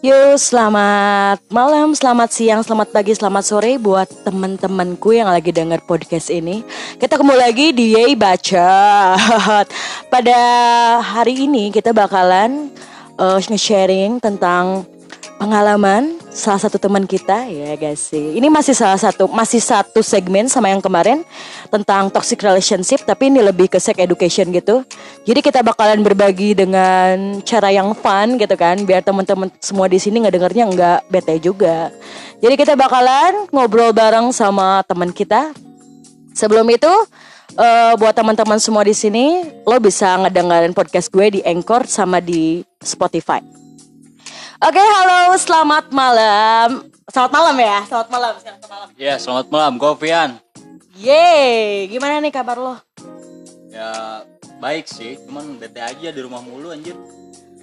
Yo, selamat malam, selamat siang, selamat pagi, selamat sore buat teman-temanku yang lagi denger podcast ini. Kita kembali lagi di Yey Baca. Pada hari ini kita bakalan uh, nge-sharing tentang pengalaman salah satu teman kita ya guys sih. Ini masih salah satu masih satu segmen sama yang kemarin tentang toxic relationship tapi ini lebih ke sex education gitu. Jadi kita bakalan berbagi dengan cara yang fun gitu kan biar teman-teman semua di sini ngedengarnya nggak bete juga. Jadi kita bakalan ngobrol bareng sama teman kita. Sebelum itu uh, buat teman-teman semua di sini lo bisa ngedengerin podcast gue di Anchor sama di Spotify. Oke, halo, selamat malam. Selamat malam ya, selamat malam, selamat malam. Ya, selamat malam, Govian. Yeay, gimana nih kabar lo? Ya, baik sih, cuman bete aja di rumah mulu anjir.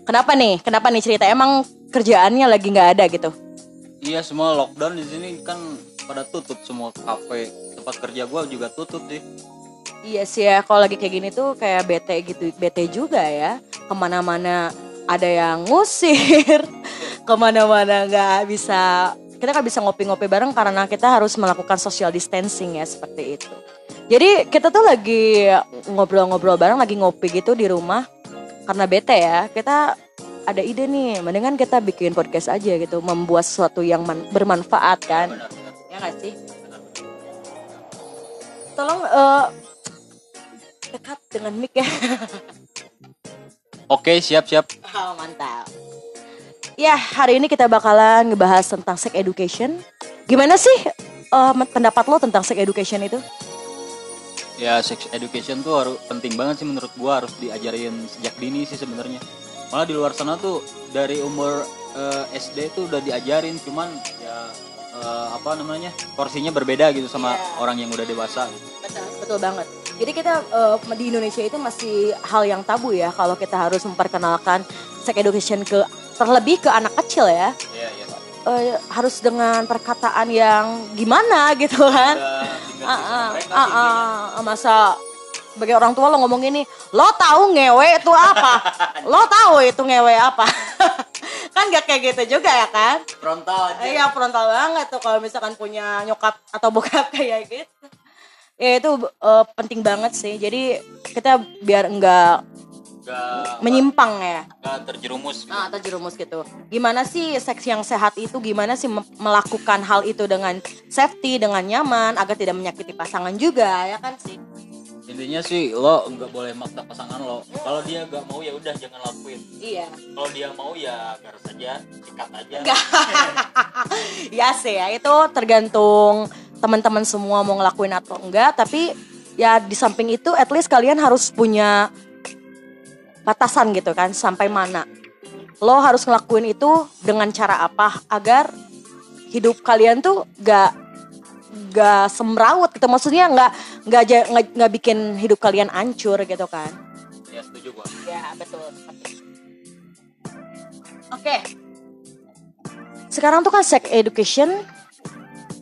Kenapa nih? Kenapa nih cerita? Emang kerjaannya lagi nggak ada gitu? Iya, semua lockdown di sini kan pada tutup semua kafe, tempat kerja gua juga tutup sih. Iya sih ya, kalau lagi kayak gini tuh kayak bete gitu, bete juga ya. Ke mana-mana ada yang ngusir, ke mana-mana nggak bisa kita kan bisa ngopi-ngopi bareng karena kita harus melakukan social distancing ya seperti itu. Jadi kita tuh lagi ngobrol-ngobrol bareng, lagi ngopi gitu di rumah karena bete ya. Kita ada ide nih, mendingan kita bikin podcast aja gitu, membuat sesuatu yang bermanfaat kan. Ya nggak sih? Tolong uh, dekat dengan mic ya. Oke, siap-siap. Oh, mantap. Ya, hari ini kita bakalan ngebahas tentang sex education. Gimana sih uh, pendapat lo tentang sex education itu? Ya, sex education tuh harus penting banget sih menurut gua harus diajarin sejak dini sih sebenarnya. Malah di luar sana tuh dari umur uh, eh, SD tuh udah diajarin, cuman ya uh, apa namanya porsinya berbeda gitu sama yeah. orang yang udah dewasa. Betul, betul banget. Jadi kita uh, di Indonesia itu masih hal yang tabu ya kalau kita harus memperkenalkan sex education ke terlebih ke anak kecil ya. Iya, iya. Uh, harus dengan perkataan yang gimana gitu kan. Uh, uh, uh, uh, masa sebagai orang tua lo ngomong ini, lo tahu ngewe itu apa? lo tahu itu ngewe apa? kan gak kayak gitu juga ya kan? Frontal aja. Iya frontal banget tuh kalau misalkan punya nyokap atau bokap kayak gitu. Ya itu uh, penting banget sih. Jadi kita biar enggak gak, menyimpang ya? Gak terjerumus gitu. ah terjerumus gitu. Gimana sih seks yang sehat itu? Gimana sih melakukan hal itu dengan safety dengan nyaman agar tidak menyakiti pasangan juga ya kan? Sih intinya sih lo nggak boleh maksa pasangan lo. Kalau dia nggak mau ya udah jangan lakuin. Iya. Kalau dia mau ya garus saja sikat aja. Ya sih ya itu tergantung teman-teman semua mau ngelakuin atau enggak. Tapi ya di samping itu at least kalian harus punya batasan gitu kan sampai mana. Lo harus ngelakuin itu dengan cara apa agar hidup kalian tuh gak gak semrawut gitu. Maksudnya nggak nggak nggak bikin hidup kalian hancur gitu kan. Ya setuju gua. Ya betul. Oke. Sekarang tuh kan sex education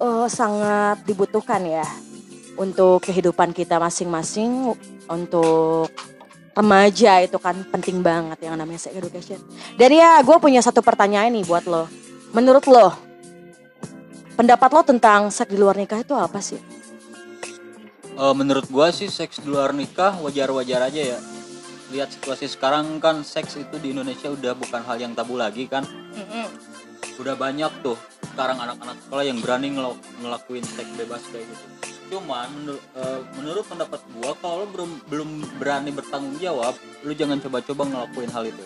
uh, sangat dibutuhkan ya untuk kehidupan kita masing-masing untuk remaja itu kan penting banget yang namanya sex education. Dan ya gue punya satu pertanyaan nih buat lo. Menurut lo, pendapat lo tentang seks di luar nikah itu apa sih? Uh, menurut gue sih seks di luar nikah wajar-wajar aja ya. Lihat situasi sekarang kan seks itu di Indonesia udah bukan hal yang tabu lagi kan. Mm-hmm. Udah banyak tuh sekarang anak-anak sekolah yang berani ngelakuin seks bebas kayak gitu cuman menur, uh, menurut pendapat gua kalau belum belum berani bertanggung jawab lu jangan coba-coba ngelakuin hal itu.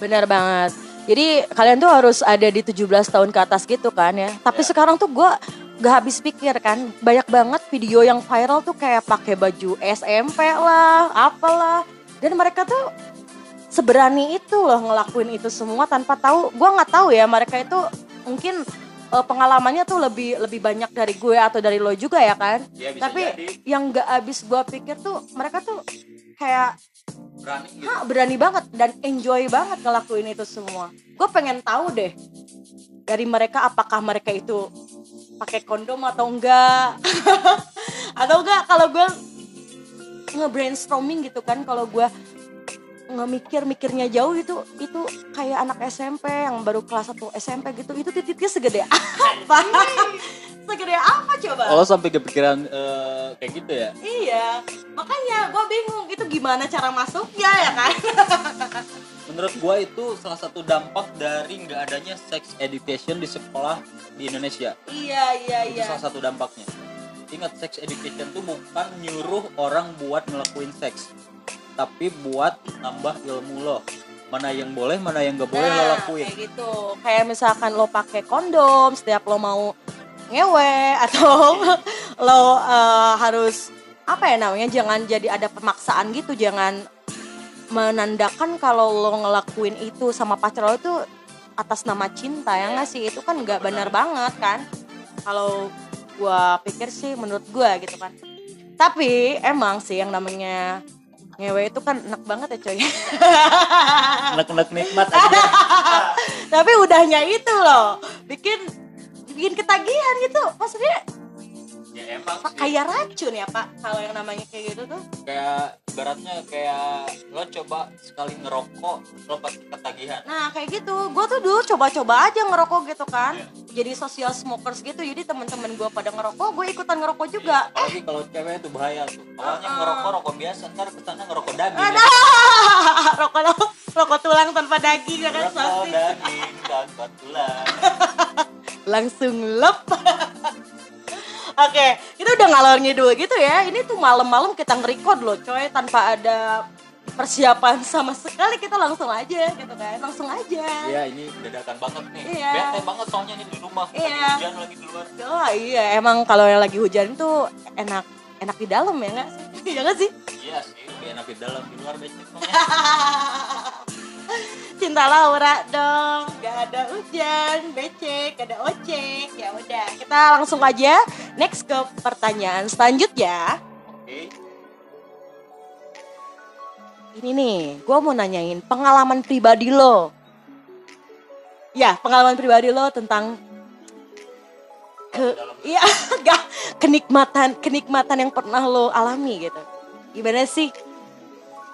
Benar banget. Jadi kalian tuh harus ada di 17 tahun ke atas gitu kan ya. Tapi ya. sekarang tuh gua gak habis pikir kan banyak banget video yang viral tuh kayak pakai baju SMP lah apalah. Dan mereka tuh seberani itu loh ngelakuin itu semua tanpa tahu. Gua nggak tahu ya mereka itu mungkin uh, pengalamannya tuh lebih lebih banyak dari gue atau dari lo juga ya kan ya, tapi jadi. yang gak habis gue pikir tuh mereka tuh kayak berani gitu. berani banget dan enjoy banget ngelakuin itu semua gue pengen tahu deh dari mereka apakah mereka itu pakai kondom atau enggak atau enggak kalau gue nge-brainstorming gitu kan kalau gue ngemikir mikirnya jauh itu itu kayak anak SMP yang baru kelas 1 SMP gitu itu titiknya segede apa segede apa coba Oh sampai kepikiran eh, kayak gitu ya? iya makanya gue bingung itu gimana cara masuknya ya kan Menurut gua itu salah satu dampak dari nggak adanya sex education di sekolah di Indonesia. iya iya Itu iya salah satu dampaknya. Ingat sex education tuh bukan nyuruh orang buat ngelakuin seks, tapi buat nambah ilmu lo. Mana yang boleh, mana yang nggak boleh lo Nah, lakuin. kayak gitu. Kayak misalkan lo pakai kondom setiap lo mau ngewe atau lo eh, harus apa ya namanya jangan jadi ada pemaksaan gitu. Jangan menandakan kalau lo ngelakuin itu sama pacar lo itu atas nama cinta ya nggak sih? Itu kan nggak benar banget kan? Kalau gua pikir sih menurut gua gitu kan. Tapi emang sih yang namanya ngewe itu kan enak banget ya coy Nek-nek nikmat aja. tapi udahnya itu loh bikin bikin ketagihan gitu maksudnya ya emang Pak, sih. kayak racun ya pak kalau yang namanya kayak gitu tuh Kayak ibaratnya kayak lo coba sekali ngerokok, lo pasti ketagihan. nah kayak gitu gue tuh dulu coba-coba aja ngerokok gitu kan Iya. jadi social smokers gitu jadi teman-teman gue pada ngerokok gue ikutan ngerokok juga Apalagi kalau cewek itu bahaya tuh. Awalnya Uh-uh. ngerokok rokok biasa, ntar ke sana ngerokok daging. ada rokok rokok tulang tanpa daging ya kan Rokok pasti daging tanpa tulang. langsung lep Oke, kita udah ngalor ngidul gitu ya. Ini tuh malam-malam kita nge-record loh, coy, tanpa ada persiapan sama sekali. Kita langsung aja gitu kan, langsung aja. Iya ini dadakan banget nih. Iya. Bete banget soalnya nih di rumah. Iya. Lagi hujan lagi di luar. Oh iya, emang kalau yang lagi hujan tuh enak enak di dalam ya nggak sih? Iya nggak sih? Iya sih, enak di dalam di luar becek soalnya. Cinta Laura dong, gak ada hujan, becek, gak ada ojek. Ya udah, kita langsung aja next ke pertanyaan selanjutnya. Oke. Ini nih, gue mau nanyain pengalaman pribadi lo. Ya, pengalaman pribadi lo tentang ke, iya, gak kenikmatan, kenikmatan yang pernah lo alami gitu. Gimana sih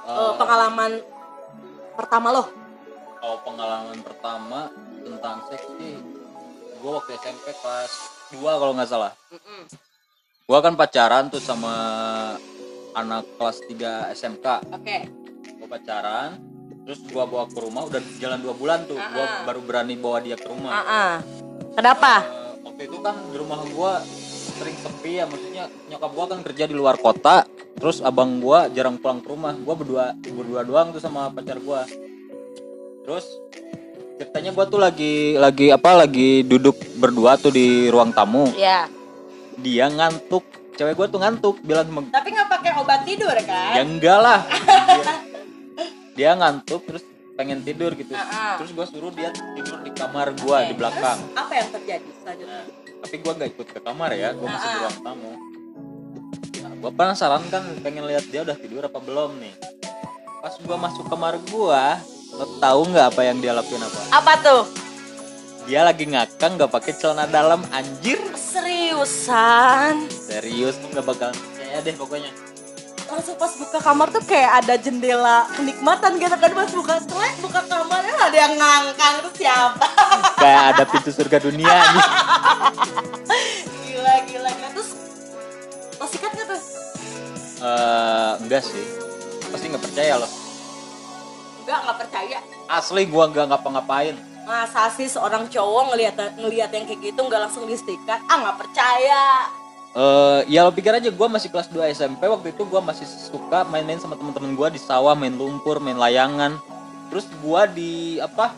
Eh, pengalaman pertama lo? Oh pengalaman pertama tentang seks sih gue waktu SMP kelas 2 kalau nggak salah. Gue kan pacaran tuh sama anak kelas 3 SMK Oke. gue pacaran terus gue bawa ke rumah udah jalan dua bulan tuh. Gue baru berani bawa dia ke rumah. Ah, ah. Kenapa? Eh, waktu itu kan di rumah gue sering sepi ya maksudnya nyokap gue kan kerja di luar kota terus abang gue jarang pulang ke rumah. Gue berdua berdua doang tuh sama pacar gue terus ceritanya gue tuh lagi lagi apa lagi duduk berdua tuh di ruang tamu Ya. dia ngantuk cewek gue tuh ngantuk bilang sama Tapi nggak pakai obat tidur ya kan? enggak lah dia, dia ngantuk terus pengen tidur gitu Ah, ah. terus gue suruh dia tidur di kamar gue di belakang Terus apa yang terjadi selanjutnya? Nah, tapi gue nggak ikut ke kamar ya gue masih di Ah. ruang tamu nah, gue penasaran kan pengen lihat dia udah tidur apa belum nih pas gue masuk kamar gue lo tahu nggak apa yang dia lakuin apa? Apa tuh? dia lagi ngakang nggak pakai celana dalam anjir. Seriusan? serius tuh nggak bakal percaya deh pokoknya. Langsung pas buka kamar tuh kayak ada jendela kenikmatan gitu kan pas buka setelah buka kamarnya ada yang ngangkang. Tuh siapa? Kayak ada pintu surga dunia nih gila gila gila. Terus lo sikat gak tuh? Eh, enggak sih. Pasti nggak percaya loh enggak nggak percaya. Asli gua nggak ngapa-ngapain. Masa sih seorang cowok ngelihat ngelihat yang kayak gitu nggak langsung disikat ah nggak percaya. Eh, ya lo pikir aja gue masih kelas 2 SMP waktu itu gue masih suka main-main sama temen-temen gue di sawah main lumpur main layangan. Terus gue di apa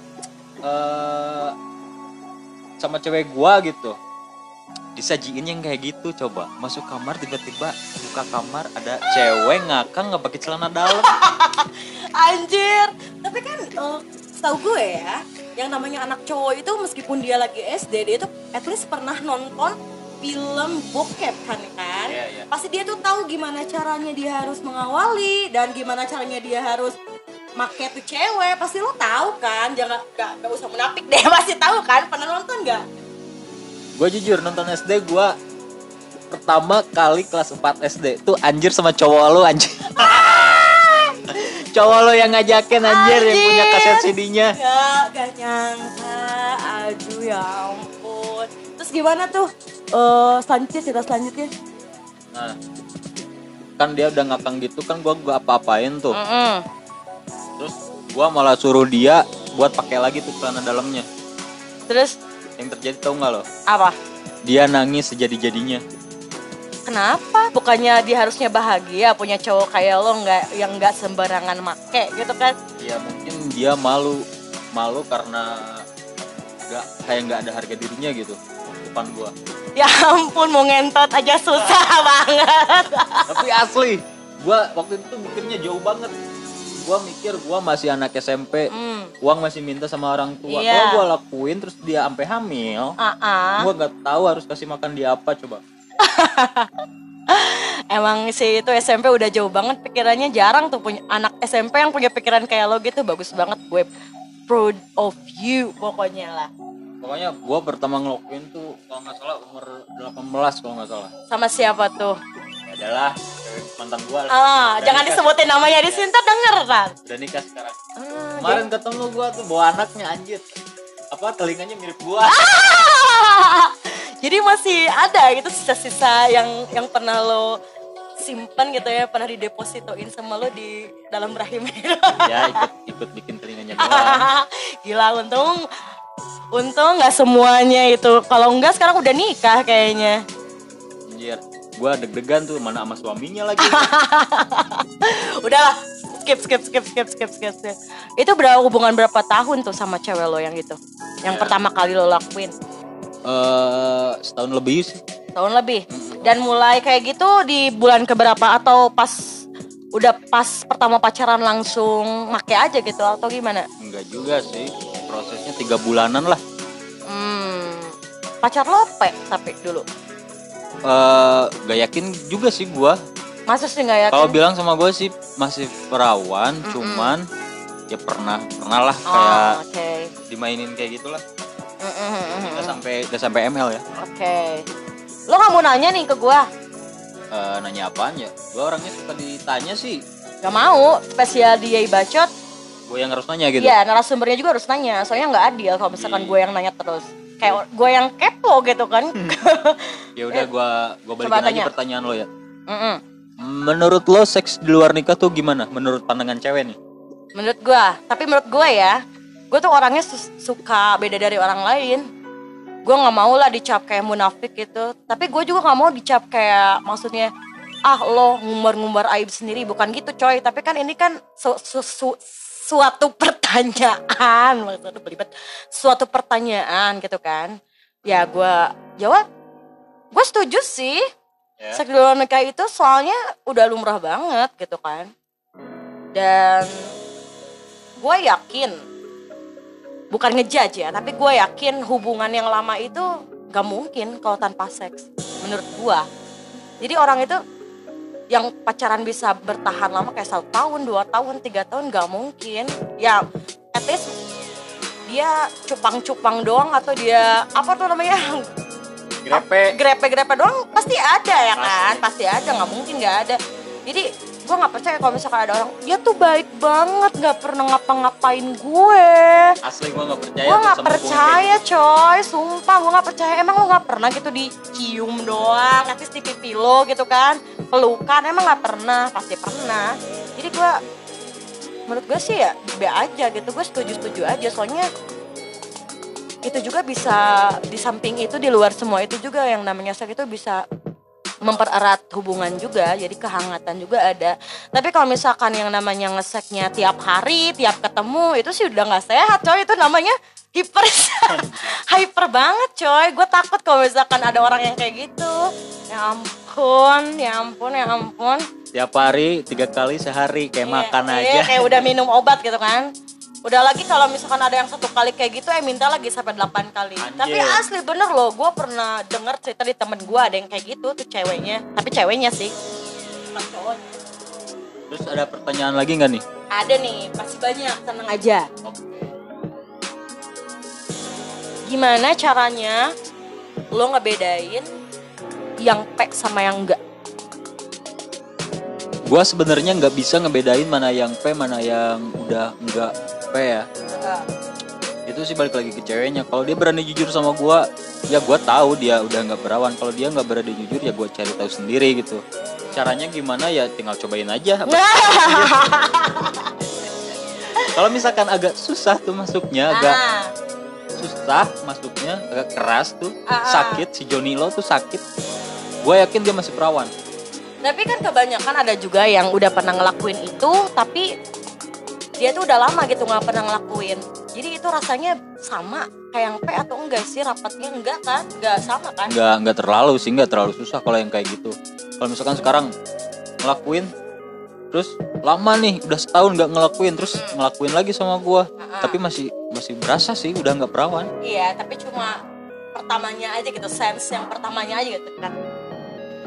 eh sama cewek gue gitu. Disajiin yang kayak gitu coba. Masuk kamar tiba-tiba buka kamar ada cewek ngakang nggak pakai celana dalam anjir. Tapi kan eh, setahu gue ya yang namanya anak cowok itu meskipun dia lagi SD dia tuh at least pernah nonton film bokep kan? Kan Iya, iya. pasti dia tuh tahu gimana caranya dia harus mengawali dan gimana caranya dia harus make tuh cewek. Pasti lo tahu kan? Jangan gak, gak usah munafik deh. Pasti tahu kan? Pernah nonton nggak? Gue jujur nonton SD gue pertama kali kelas 4 SD tuh anjir sama cowok lo anjir cowok lo yang ngajakin anjir, yang punya kaset CD-nya Ya, gak nyangka. Aduh ya ampun. Terus gimana tuh? Eh, selanjutnya cerita selanjutnya. nah kan dia udah ngakang gitu kan gue gak apa-apain tuh Mm-mm. terus gue malah suruh dia buat pakai lagi tuh celana dalamnya Terus yang terjadi tau nggak lo apa? dia nangis sejadi-jadinya Kenapa? Bukannya dia harusnya bahagia punya cowok kayak lo nggak yang nggak sembarangan make gitu kan? ya mungkin dia malu malu karena nggak kayak nggak ada harga dirinya gitu depan gua Ya ampun mau ngentot aja susah banget. tapi asli gua waktu itu mikirnya jauh banget gua mikir gua masih anak SMP Hmm. uang masih minta sama orang tua Iya. kalau gua lakuin terus dia sampai hamil Ah, ah. gua nggak tahu harus kasih makan dia apa coba Emang sih itu SMP udah jauh banget pikirannya jarang tuh punya anak SMP yang punya pikiran kayak lo gitu. Bagus banget gue proud of you pokoknya lah. Pokoknya gua pertama ngelakuin tuh kalau nggak salah umur 18 kalau nggak salah. Sama siapa tuh? Ya adalah mantan lah. ah Udah jangan nikah- disebutin namanya di sini denger kan udah nikah sekarang. Ah, kemarin ketemu gua tuh bawa anaknya anjir. Apa telinganya mirip gua jadi masih ada gitu sisa-sisa yang yang pernah lo simpan gitu ya pernah didepositoin sama lo di dalam rahim ya ikut ikut bikin telinganya doang. Gila untung untung nggak semuanya itu. Kalau enggak sekarang udah nikah kayaknya. Anjir gua deg-degan tuh mana sama suaminya lagi. Udahlah skip skip skip skip skip skip skip. itu berapa hubungan berapa tahun tuh sama cewek lo yang itu? Yang Ya. pertama kali lo lakuin eh setahun lebih sih. Tahun lebih. Dan mulai kayak gitu di bulan keberapa? Atau pas udah pas pertama pacaran langsung make aja gitu? Atau gimana? Enggak juga sih. Prosesnya tiga bulanan lah. Hmm. Pacar lo pe tapi dulu? Eh gak yakin juga sih gua. Masa sih nggak yakin? Kalau bilang sama gua sih masih perawan cuman ya pernah pernah lah kayak oh, oke. dimainin kayak gitulah. Udah sampai udah sampai ML ya Oke. Lo nggak mau nanya nih ke gua? Eh, nanya apaan ya gua orangnya suka ditanya sih Gak mau. Spesial dia bacot. gue yang harus nanya gitu Iya, narasumbernya juga harus nanya. Soalnya nggak adil kalau misalkan gue yang nanya terus. Kayak gue yang kepo gitu kan. ya udah gua gua Coba balikin aja pertanyaan lo ya Mm-mm. menurut lo seks di luar nikah tuh gimana menurut pandangan cewek nih Menurut gua, tapi menurut gue ya, gue tuh orangnya suka beda dari orang lain. Gue nggak mau lah dicap kayak munafik gitu. Tapi gue juga nggak mau dicap kayak maksudnya ah lo ngumbar-ngumbar aib sendiri. Bukan gitu coy. Tapi kan ini kan su- su- su- suatu pertanyaan. Maksudnya belibet suatu pertanyaan gitu kan. Ya gue jawab. Gue setuju sih. Ya. seks di luar nikah itu soalnya udah lumrah banget gitu kan. Dan gue yakin bukan ngejudge ya tapi gue yakin hubungan yang lama itu gak mungkin kalau tanpa seks menurut gue jadi orang itu yang pacaran bisa bertahan lama kayak satu tahun dua tahun tiga tahun gak mungkin. Ya at least dia cupang-cupang doang atau dia apa tuh namanya? Grepe. Grepe-grepe doang pasti ada ya kan? Pasti. pasti ada nggak mungkin nggak ada. Jadi gue nggak percaya kalau misalkan ada orang dia tuh baik banget nggak pernah ngapa-ngapain gue. Asli gue nggak percaya gue nggak percaya coy sumpah gue nggak percaya. Emang lo nggak pernah gitu dicium doang nanti di pipi lo gitu kan? Pelukan emang nggak pernah pasti pernah. Jadi gue menurut gue sih ya be aja gitu gue setuju setuju aja. Soalnya itu juga bisa di samping itu di luar semua itu juga yang namanya seks itu bisa mempererat hubungan juga jadi kehangatan juga ada. Tapi kalau misalkan yang namanya ngeseknya tiap hari tiap ketemu itu sih udah nggak sehat coy. Itu namanya hiper hyper banget coy. Gue takut kalau misalkan ada orang yang kayak gitu. Ya ampun ya ampun ya ampun. Tiap hari tiga kali sehari kayak Iya, makan iya, aja. kayak udah minum obat gitu kan udah lagi kalau misalkan ada yang satu kali kayak gitu eh minta lagi sampai 8 kali. Anjir. tapi asli bener loh gue pernah denger cerita di temen gue ada yang kayak gitu tuh ceweknya. Tapi ceweknya sih. Bukan cowoknya. Terus ada pertanyaan lagi nggak nih? Ada nih masih banyak tenang aja. Oke. Gimana caranya lo ngebedain yang P sama yang enggak? Gua sebenarnya nggak bisa ngebedain mana yang P mana yang udah nggak P ya. Itu sih balik lagi ke ceweknya. Kalau dia berani jujur sama gua, ya gua tahu dia udah nggak berawan. Kalau dia nggak berani jujur ya gua cari tahu sendiri gitu. Caranya gimana ya tinggal cobain aja. Kalau misalkan agak susah tuh masuknya, agak Ah, susah masuknya, agak keras tuh, Ah, ah. sakit si Johnny Lo tuh sakit. Gue yakin dia masih perawan. tapi kan kebanyakan ada juga yang udah pernah ngelakuin itu, tapi dia tuh udah lama gitu nggak pernah ngelakuin. Jadi itu rasanya sama kayak yang P atau enggak sih? Rapatnya enggak kan? Enggak sama kan? nggak nggak terlalu sih nggak terlalu susah kalau yang kayak gitu kalau misalkan sekarang ngelakuin terus lama nih udah setahun nggak ngelakuin terus ngelakuin lagi sama gua ah. tapi masih masih berasa sih udah nggak perawan Iya, tapi cuma pertamanya aja gitu, sense yang pertamanya aja gitu kan.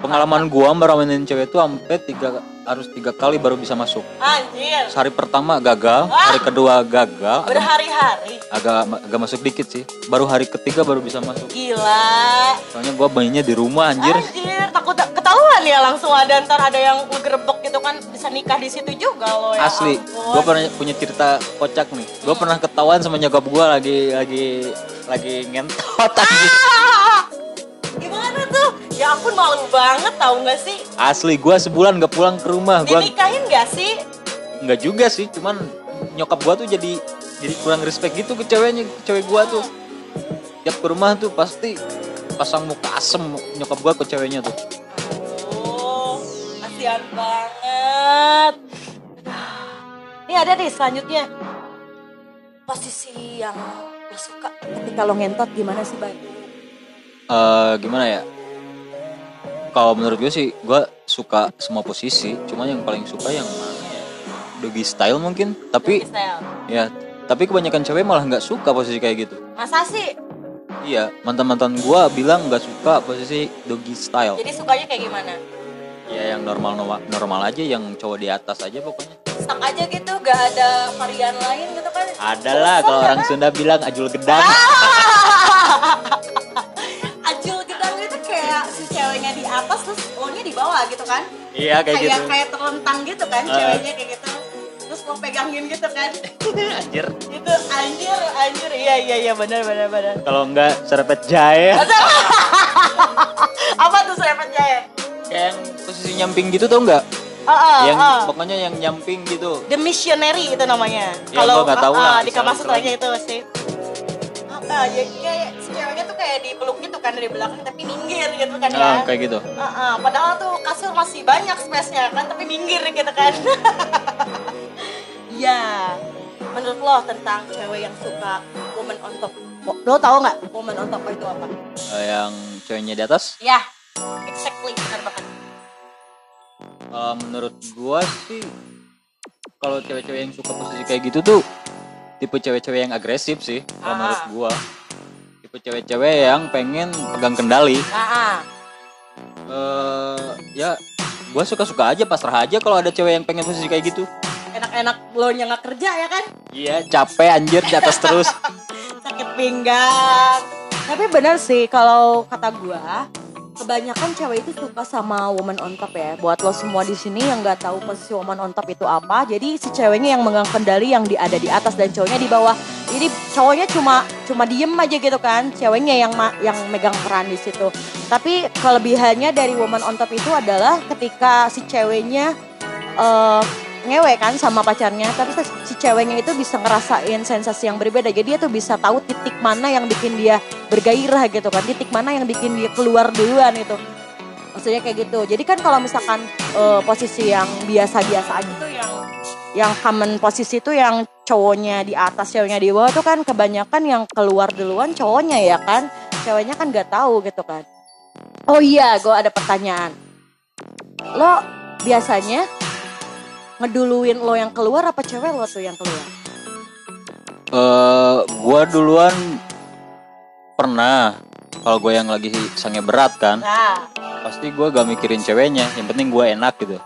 Pengalaman gua merawanin cewek itu sampai tiga harus tiga kali baru bisa masuk Anjir, hari pertama gagal hari kedua gagal berhari-hari. agak agak masuk dikit sih baru hari ketiga baru bisa masuk Gila. soalnya gua bayinya di rumah anjir Anjir, takut ketahuan ya langsung ada ntar ada yang ngegerebek gitu kan bisa nikah di situ juga loh ya. asli ampun. gue pernah punya cerita kocak nih gue pernah ketahuan sama nyokap gue lagi lagi lagi ngentot. Ah? Ya ampun malu banget tahu nggak sih? asli gue sebulan gak pulang ke rumah gue Dinikahin nggak sih? nggak juga sih cuman nyokap gue tuh jadi jadi kurang respect gitu ke ceweknya ke cewek gue tuh tiap ke rumah tuh pasti pasang muka asem nyokap gue ke ceweknya tuh Oh, kasihan banget. Ini ada nih selanjutnya. Posisi yang lo suka ketika lo ngentot gimana sih, Bay? Eh gimana ya kalau menurut gue sih gue suka semua posisi cuma yang paling suka yang mana ya doggy style mungkin tapi Style. Ya, tapi kebanyakan cewek malah nggak suka posisi kayak gitu. Masa sih? Iya, mantan-mantan gua bilang nggak suka posisi doggy style. Jadi sukanya kayak gimana? Ya yang normal normal aja, yang cowok di atas aja pokoknya. Stuck aja gitu, gak ada varian lain gitu kan? Ada lah kalau orang Sunda bilang ajul gedang. Ajul di atas terus lo nya di bawah gitu kan? iya kayak gitu. kayak terlentang gitu kan Ah. ceweknya kayak gitu. Terus lo pegangin gitu kan? Anjir. itu anjir, anjir. Iya, iya, iya benar benar benar. Kalau enggak serepet jahe. Apa tuh serepet jahe? kayak yang posisi nyamping gitu tau nggak? Oh, oh, yang oh. pokoknya yang nyamping gitu. The Missionary itu namanya. Ya, gua nggak tahu ah, lah, ah, di itu sih. Apa ya kayak si ceweknya tuh kayak dipeluk gitu kan dari belakang tapi minggir gitu kan ya. Ah, kayak gitu. Ah, ah, padahal tuh kasur masih banyak space-nya kan tapi minggir gitu kan. ya. Menurut lo tentang cewek yang suka woman on top. Lo tau nggak woman on top itu apa? Eh, yang ceweknya di atas. Ya, exactly benar banget. Eh, menurut gua sih kalau cewek-cewek yang suka posisi kayak gitu tuh tipe cewek-cewek yang agresif sih kalau Ah. menurut gua tipe cewek-cewek yang pengen pegang kendali Ah, eh ya gua suka-suka aja pasrah aja kalau ada cewek yang pengen posisi kayak gitu enak-enak lo nya nggak kerja ya kan? iya capek anjir di atas terus sakit pinggang. Tapi benar sih kalau kata gua kebanyakan cewek itu suka sama woman on top ya. Buat lo semua di sini yang nggak tahu posisi woman on top itu apa, jadi si ceweknya yang megang kendali yang di, ada di atas dan cowoknya di bawah. Jadi cowoknya cuma cuma diem aja gitu kan, ceweknya yang yang megang peran di situ. Tapi kelebihannya dari woman on top itu adalah ketika si ceweknya eh, ngewe kan sama pacarnya tapi si- ceweknya itu bisa ngerasain sensasi yang berbeda. Jadi dia tuh bisa tahu titik mana yang bikin dia bergairah gitu kan titik mana yang bikin dia keluar duluan itu. Maksudnya kayak gitu. Jadi kan kalau misalkan eh, posisi yang biasa-biasa aja tuh yang yang common posisi itu yang cowoknya di atas ceweknya di bawah tuh kan kebanyakan yang keluar duluan cowoknya ya kan. Ceweknya kan nggak tahu gitu kan. Oh iya gue ada pertanyaan. Lo biasanya ngeduluin lo yang keluar apa cewek lo tuh yang keluar? eh gua duluan pernah kalau gue yang lagi sange berat kan. Nah, pasti gue gak mikirin ceweknya yang penting gue enak gitu.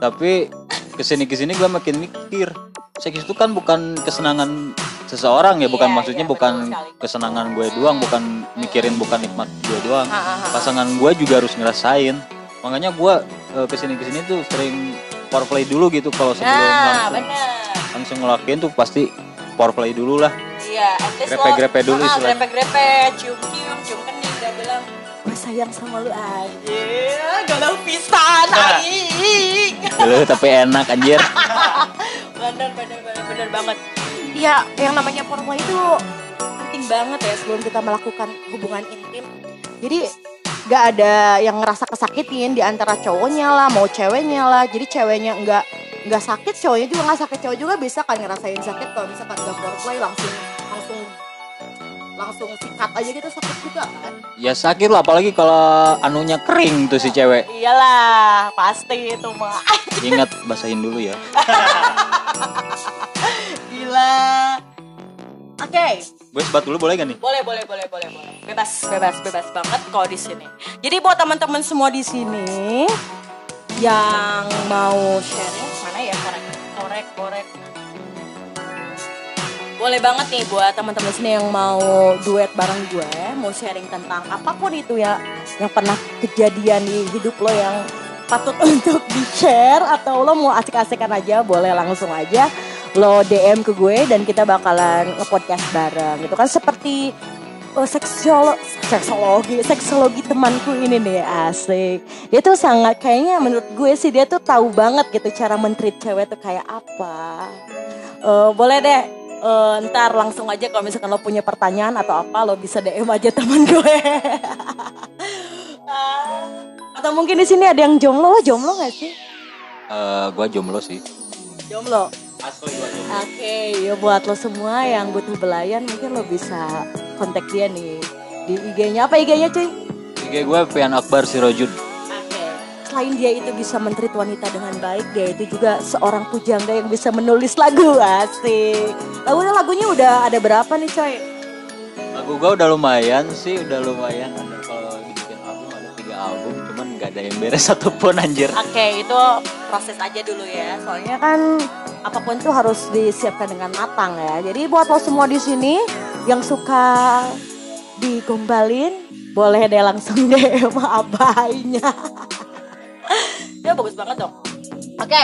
Tapi ke sini ke sini gue makin mikir. Seks itu kan bukan kesenangan seseorang ya bukan Iya, maksudnya iya, bukan kesenangan gue doang bukan mikirin bukan nikmat gue doang. Ha, ha, ha. pasangan gue juga harus ngerasain. Makanya gue eh, ke sini ke sini tuh sering foreplay dulu gitu kalau sebelum Nah, langsung bener. langsung ngelakuin tuh pasti foreplay dulu lah Iya, Grepe-grepe dulu Ah. Grepe-grepe, cium-cium, cium kening, dia bilang, gue sayang sama lu aja, galau pisan, Nah. aing. Dulu tapi enak anjir bener, bener, bener, bener banget. Iya, yang namanya foreplay itu penting banget ya sebelum kita melakukan hubungan intim. Jadi gak ada yang ngerasa kesakitin di antara cowoknya lah, mau ceweknya lah. Jadi ceweknya nggak nggak sakit, cowoknya juga nggak sakit. Cowok juga bisa kan ngerasain sakit kalau misalkan gak foreplay langsung langsung langsung sikat aja gitu sakit juga kan? ya sakit lah apalagi kalau anunya kering tuh si cewek Iyalah, pasti itu mah. ingat basahin dulu ya Gila. Oke, gue sebat dulu boleh gak nih boleh, boleh, boleh, boleh, boleh. Bebas, bebas, bebas banget kalau di sini. Jadi buat teman-teman semua di sini yang mau sharing, mana ya korek, korek, korek. Boleh banget nih buat teman-teman sini yang mau duet bareng gue, mau sharing tentang apa pun itu ya yang pernah kejadian di hidup lo yang patut untuk di-share atau lo mau asik-asikan aja, boleh langsung aja lo DM ke gue dan kita bakalan nge-podcast bareng. Gitu kan seperti oh, seksolo seksologi seksologi temanku ini nih asik. Dia tuh sangat kayaknya menurut gue sih dia tuh tahu banget gitu cara mentreat cewek tuh kayak apa. Eh, boleh deh eh, ntar langsung aja kalau misalkan lo punya pertanyaan atau apa lo bisa DM aja teman gue. Ah, atau mungkin di sini ada yang jomblo lo jomblo gak sih? Eh, gue jomblo sih. Jomblo Oke, ya buat lo semua yang butuh belayan mungkin lo bisa kontak dia nih di IG-nya. Apa IG-nya cuy? IG gue Pian Akbar Sirojud Oke. Selain dia itu bisa mentreat wanita dengan baik, dia itu juga seorang pujangga yang bisa menulis lagu asik. Lagunya lagunya udah ada berapa nih coy? lagu gue udah lumayan sih udah lumayan ada kalau nggak ada yang beres satupun anjir Oke, itu proses aja dulu ya. Soalnya kan apa pun tuh harus disiapkan dengan matang ya. Jadi buat lo semua di sini yang suka digombalin, boleh deh langsung DM abainya. ya bagus banget dong. Oke,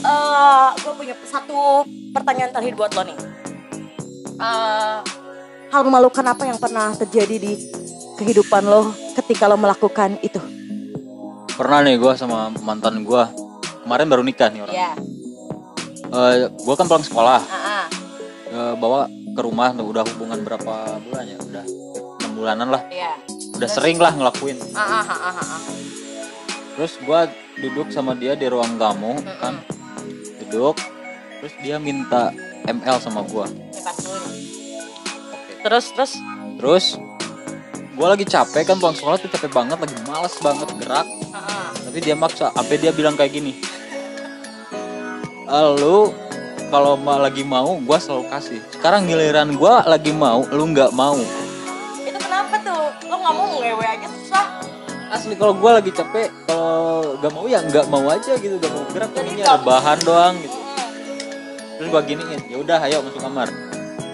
eh gue punya satu pertanyaan terakhir buat lo nih. Eh, hal memalukan apa yang pernah terjadi di kehidupan lo ketika lo melakukan itu? Pernah nih gue sama mantan gue kemarin baru nikah nih orang Ya, gue kan pulang sekolah ah, ah. eh, bawa ke rumah tuh udah hubungan berapa bulan ya udah enam bulanan lah Iya. udah sering lah ngelakuin ah, ah. terus gue duduk sama dia di ruang tamu kan duduk terus dia minta ML sama gue. Terus, terus. terus gue lagi capek kan pulang sekolah tuh capek banget lagi males banget gerak. Tapi dia maksa sampai dia bilang kayak gini? "Ah, lu kalau lagi mau gue selalu kasih. Sekarang giliran gue lagi mau lu nggak mau. Itu kenapa tuh? Lo nggak mau ngewe aja susah. asli kalau gue lagi capek kalau nggak mau ya nggak mau aja gitu. Nggak mau gerak ini nggak- ada bahan doang gitu. Terus gue giniin ya udah ayo masuk kamar.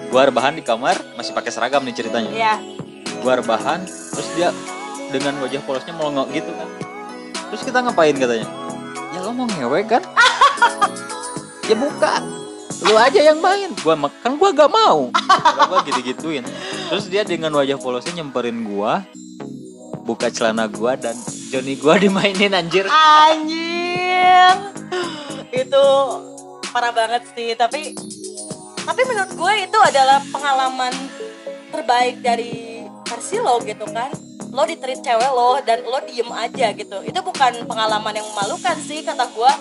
Gue rebahan di kamar masih pakai seragam nih ceritanya. Iya. gue rebahan terus dia dengan wajah polosnya melongok gitu kan terus kita ngapain katanya? Ya lo mau ngewe kan? Ya buka lu aja yang main. Gua mak- kan gua gak mau. Gua gitu gituin terus dia dengan wajah polosnya nyemperin gua buka celana gua dan Johnny gua dimainin anjir. Anjir. Itu parah banget sih, tapi tapi menurut gue itu adalah pengalaman terbaik dari versi lo gitu kan. Lo diterit cewek lo dan lo diem aja gitu. Itu bukan pengalaman yang memalukan sih kata gue.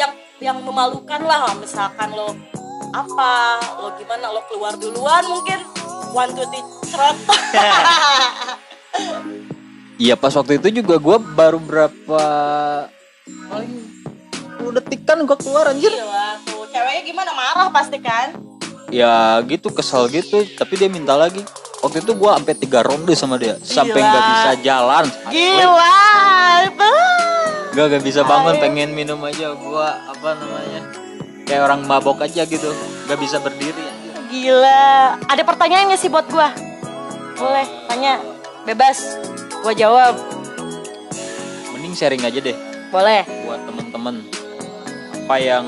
Yang yang memalukan lah misalkan lo apa, lo gimana, lo keluar duluan mungkin one two three cerot. Iya pas waktu itu juga gua baru berapa paling 10 detik kan gua keluar anjir Gila tuh, ceweknya gimana marah pasti kan? Ya gitu kesel gitu tapi dia minta lagi waktu itu gua sampai tiga ronde sama dia sampai Gila. nggak bisa jalan. Gila, itu. Gak gak bisa bangun Ayo. pengen minum aja gua apa namanya kayak orang mabok aja gitu gak bisa berdiri gila. Ada pertanyaannya sih buat gua. Boleh, tanya. Bebas. Gua jawab. Mending sharing aja deh Boleh. buat temen-temen apa yang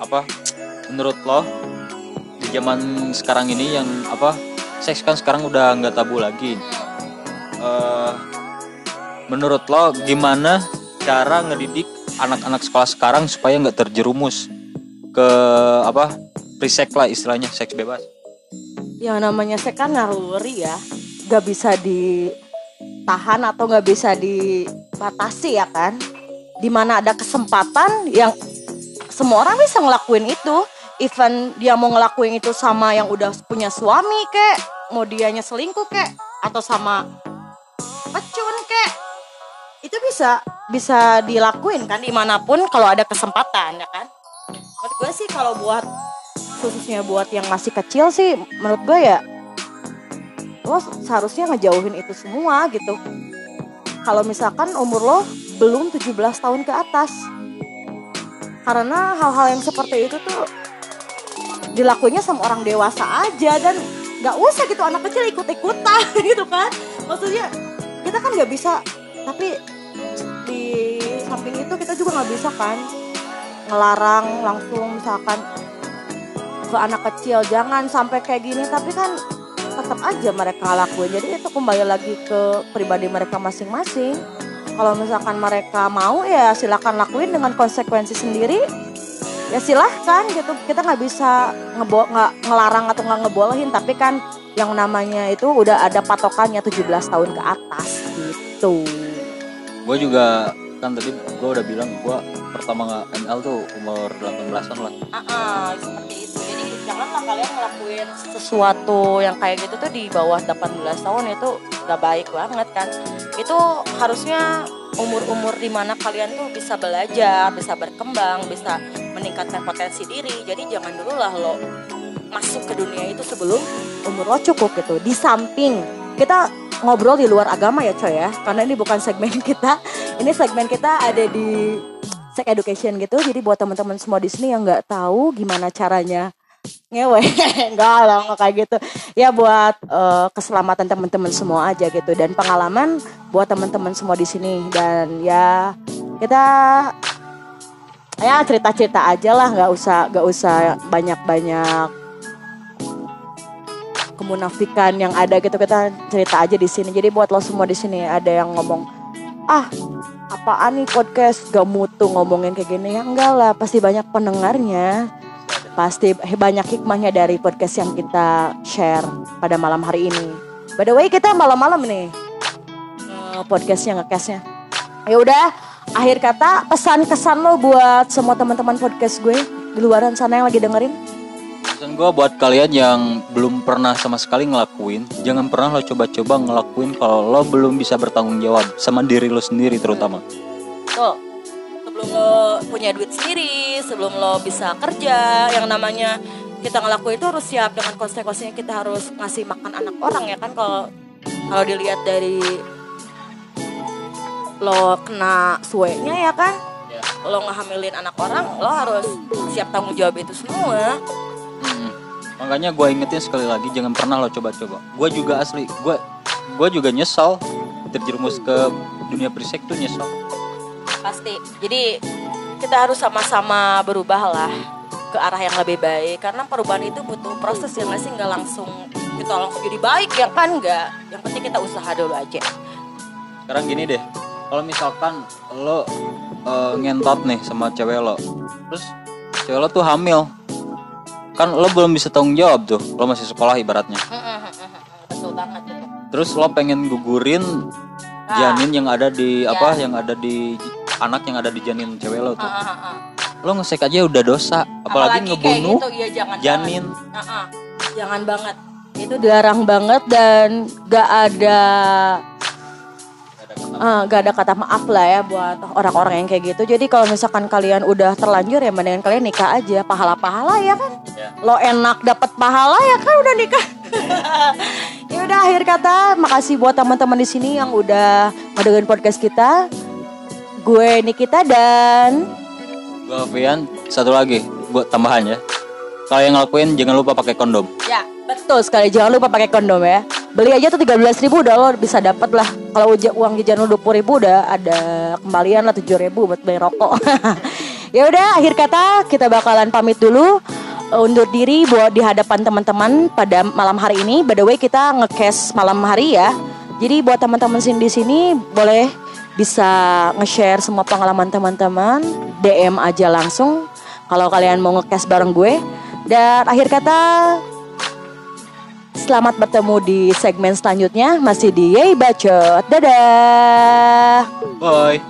apa menurut lo zaman sekarang ini yang apa seks kan sekarang udah nggak tabu lagi. Eh, menurut lo gimana cara ngedidik anak-anak sekolah sekarang supaya nggak terjerumus ke apa sex lah istilahnya seks bebas. Yang namanya seks kan naluri ya. Gak bisa ditahan atau gak bisa dibatasi ya kan. Di mana ada kesempatan yang semua orang bisa ngelakuin itu. Even dia mau ngelakuin itu sama yang udah punya suami kek, mau dianya selingkuh kek, atau sama pecun kek, itu bisa bisa dilakuin kan di mana pun kalau ada kesempatan ya kan. Menurut gue sih kalau buat khususnya buat yang masih kecil sih menurut gue ya lo seharusnya ngejauhin itu semua gitu. Kalau misalkan umur lo belum 17 tahun ke atas. Karena hal-hal yang seperti itu tuh dilakuinnya sama orang dewasa aja dan nggak usah gitu anak kecil ikut-ikutan gitu kan. Maksudnya kita kan nggak bisa tapi di samping itu kita juga nggak bisa kan ngelarang langsung misalkan ke anak kecil jangan sampai kayak gini tapi kan tetap aja mereka lakuin. Jadi itu kembali lagi ke pribadi mereka masing-masing. Kalau misalkan mereka mau ya silakan lakuin dengan konsekuensi sendiri ya silahkan gitu kita nggak bisa ngebo nggak ngelarang atau nggak ngebolehin tapi kan yang namanya itu udah ada patokannya 17 tahun ke atas gitu Gue juga kan tadi gue udah bilang gue pertama nggak ML tuh umur 18-an lah. Ah, ah, seperti itu. Jadi janganlah kalian ngelakuin sesuatu yang kayak gitu tuh di bawah 18 tahun itu gak baik banget kan. Itu harusnya umur-umur di mana kalian tuh bisa belajar, bisa berkembang, bisa meningkatkan potensi diri. Jadi jangan dulu lah lo masuk ke dunia itu sebelum umur lo cukup gitu. Di samping kita ngobrol di luar agama ya coy ya, karena ini bukan segmen kita. Ini segmen kita ada di sex education gitu. Jadi buat teman-teman semua di sini yang nggak tahu gimana caranya ngewe, enggak lah nggak kayak gitu. Ya buat eh, keselamatan teman-teman semua aja gitu. Dan pengalaman buat teman-teman semua di sini. Dan ya kita ya cerita-cerita aja lah. Nggak usah nggak usah banyak-banyak kemunafikan yang ada gitu. Kita cerita aja di sini. Jadi buat lo semua di sini ada yang ngomong ah apaan nih podcast? Gak mutu ngomongin kayak gini. Ya enggak lah pasti banyak pendengarnya pasti banyak hikmahnya dari podcast yang kita share pada malam hari ini. By the way kita malam-malam nih eh, podcastnya ngecastnya. Ya udah akhir kata pesan kesan lo buat semua teman-teman podcast gue di luaran sana yang lagi dengerin. Pesan gue buat kalian yang belum pernah sama sekali ngelakuin, jangan pernah lo coba-coba ngelakuin kalau lo belum bisa bertanggung jawab sama diri lo sendiri terutama. Tuh, sebelum lo punya duit sendiri, sebelum lo bisa kerja, yang namanya kita ngelakuin itu harus siap dengan konsekuensinya kita harus ngasih makan anak orang ya kan kalau kalau dilihat dari lo kena suenya ya kan Ya. lo ngehamilin anak orang lo harus siap tanggung jawab itu semua Hmm. Makanya gue ingetin sekali lagi jangan pernah lo coba-coba. Gue juga asli, gue gue juga nyesal terjerumus ke dunia prisek tuh nyesal. Pasti. Jadi kita harus sama-sama berubah lah ke arah yang lebih baik. Karena perubahan itu butuh proses yang nggak sih? Nggak langsung kita langsung jadi baik ya kan? Nggak. Yang penting kita usaha dulu aja. Sekarang gini deh, kalau misalkan lo eh, ngentot nih sama cewek lo, terus cewek lo tuh hamil, kan lo belum bisa tanggung jawab tuh, lo masih sekolah ibaratnya. betul banget Terus lo pengen gugurin Ah. janin yang ada di Ya. apa, yang ada di anak yang ada di janin cewek lo tuh. Ah, ah, ah. Lo ngesek aja udah dosa, apalagi, kayak ngebunuh gitu, iya, jangan janin. jangan. Ah, ah. jangan banget itu dilarang banget dan gak ada Ah, gak ada kata maaf lah ya buat orang-orang yang kayak gitu. Jadi kalau misalkan kalian udah terlanjur ya mendingan kalian nikah aja, pahala-pahala ya kan. Ya. Lo enak dapat pahala ya kan udah nikah. ya udah akhir kata, makasih buat teman-teman di sini yang udah ngedengerin podcast kita. Gue Nikita dan Gue Alfian, satu lagi buat tambahan ya. kalau yang ngelakuin jangan lupa pakai kondom. Ya, betul sekali. Jangan lupa pakai kondom ya. Beli aja tuh 13 ribu udah lo bisa dapat lah. Kalau uang jajan lo 20 ribu udah ada kembalian lah 7 ribu buat beli rokok. ya udah, akhir kata kita bakalan pamit dulu undur diri buat di hadapan teman-teman pada malam hari ini. By the way, kita ngecast malam hari ya. Jadi buat teman-teman sini di sini boleh bisa nge-share semua pengalaman teman-teman, DM aja langsung kalau kalian mau ngecast bareng gue. Dan akhir kata, selamat bertemu di segmen selanjutnya masih di Yey Bacot. Dadah. Bye.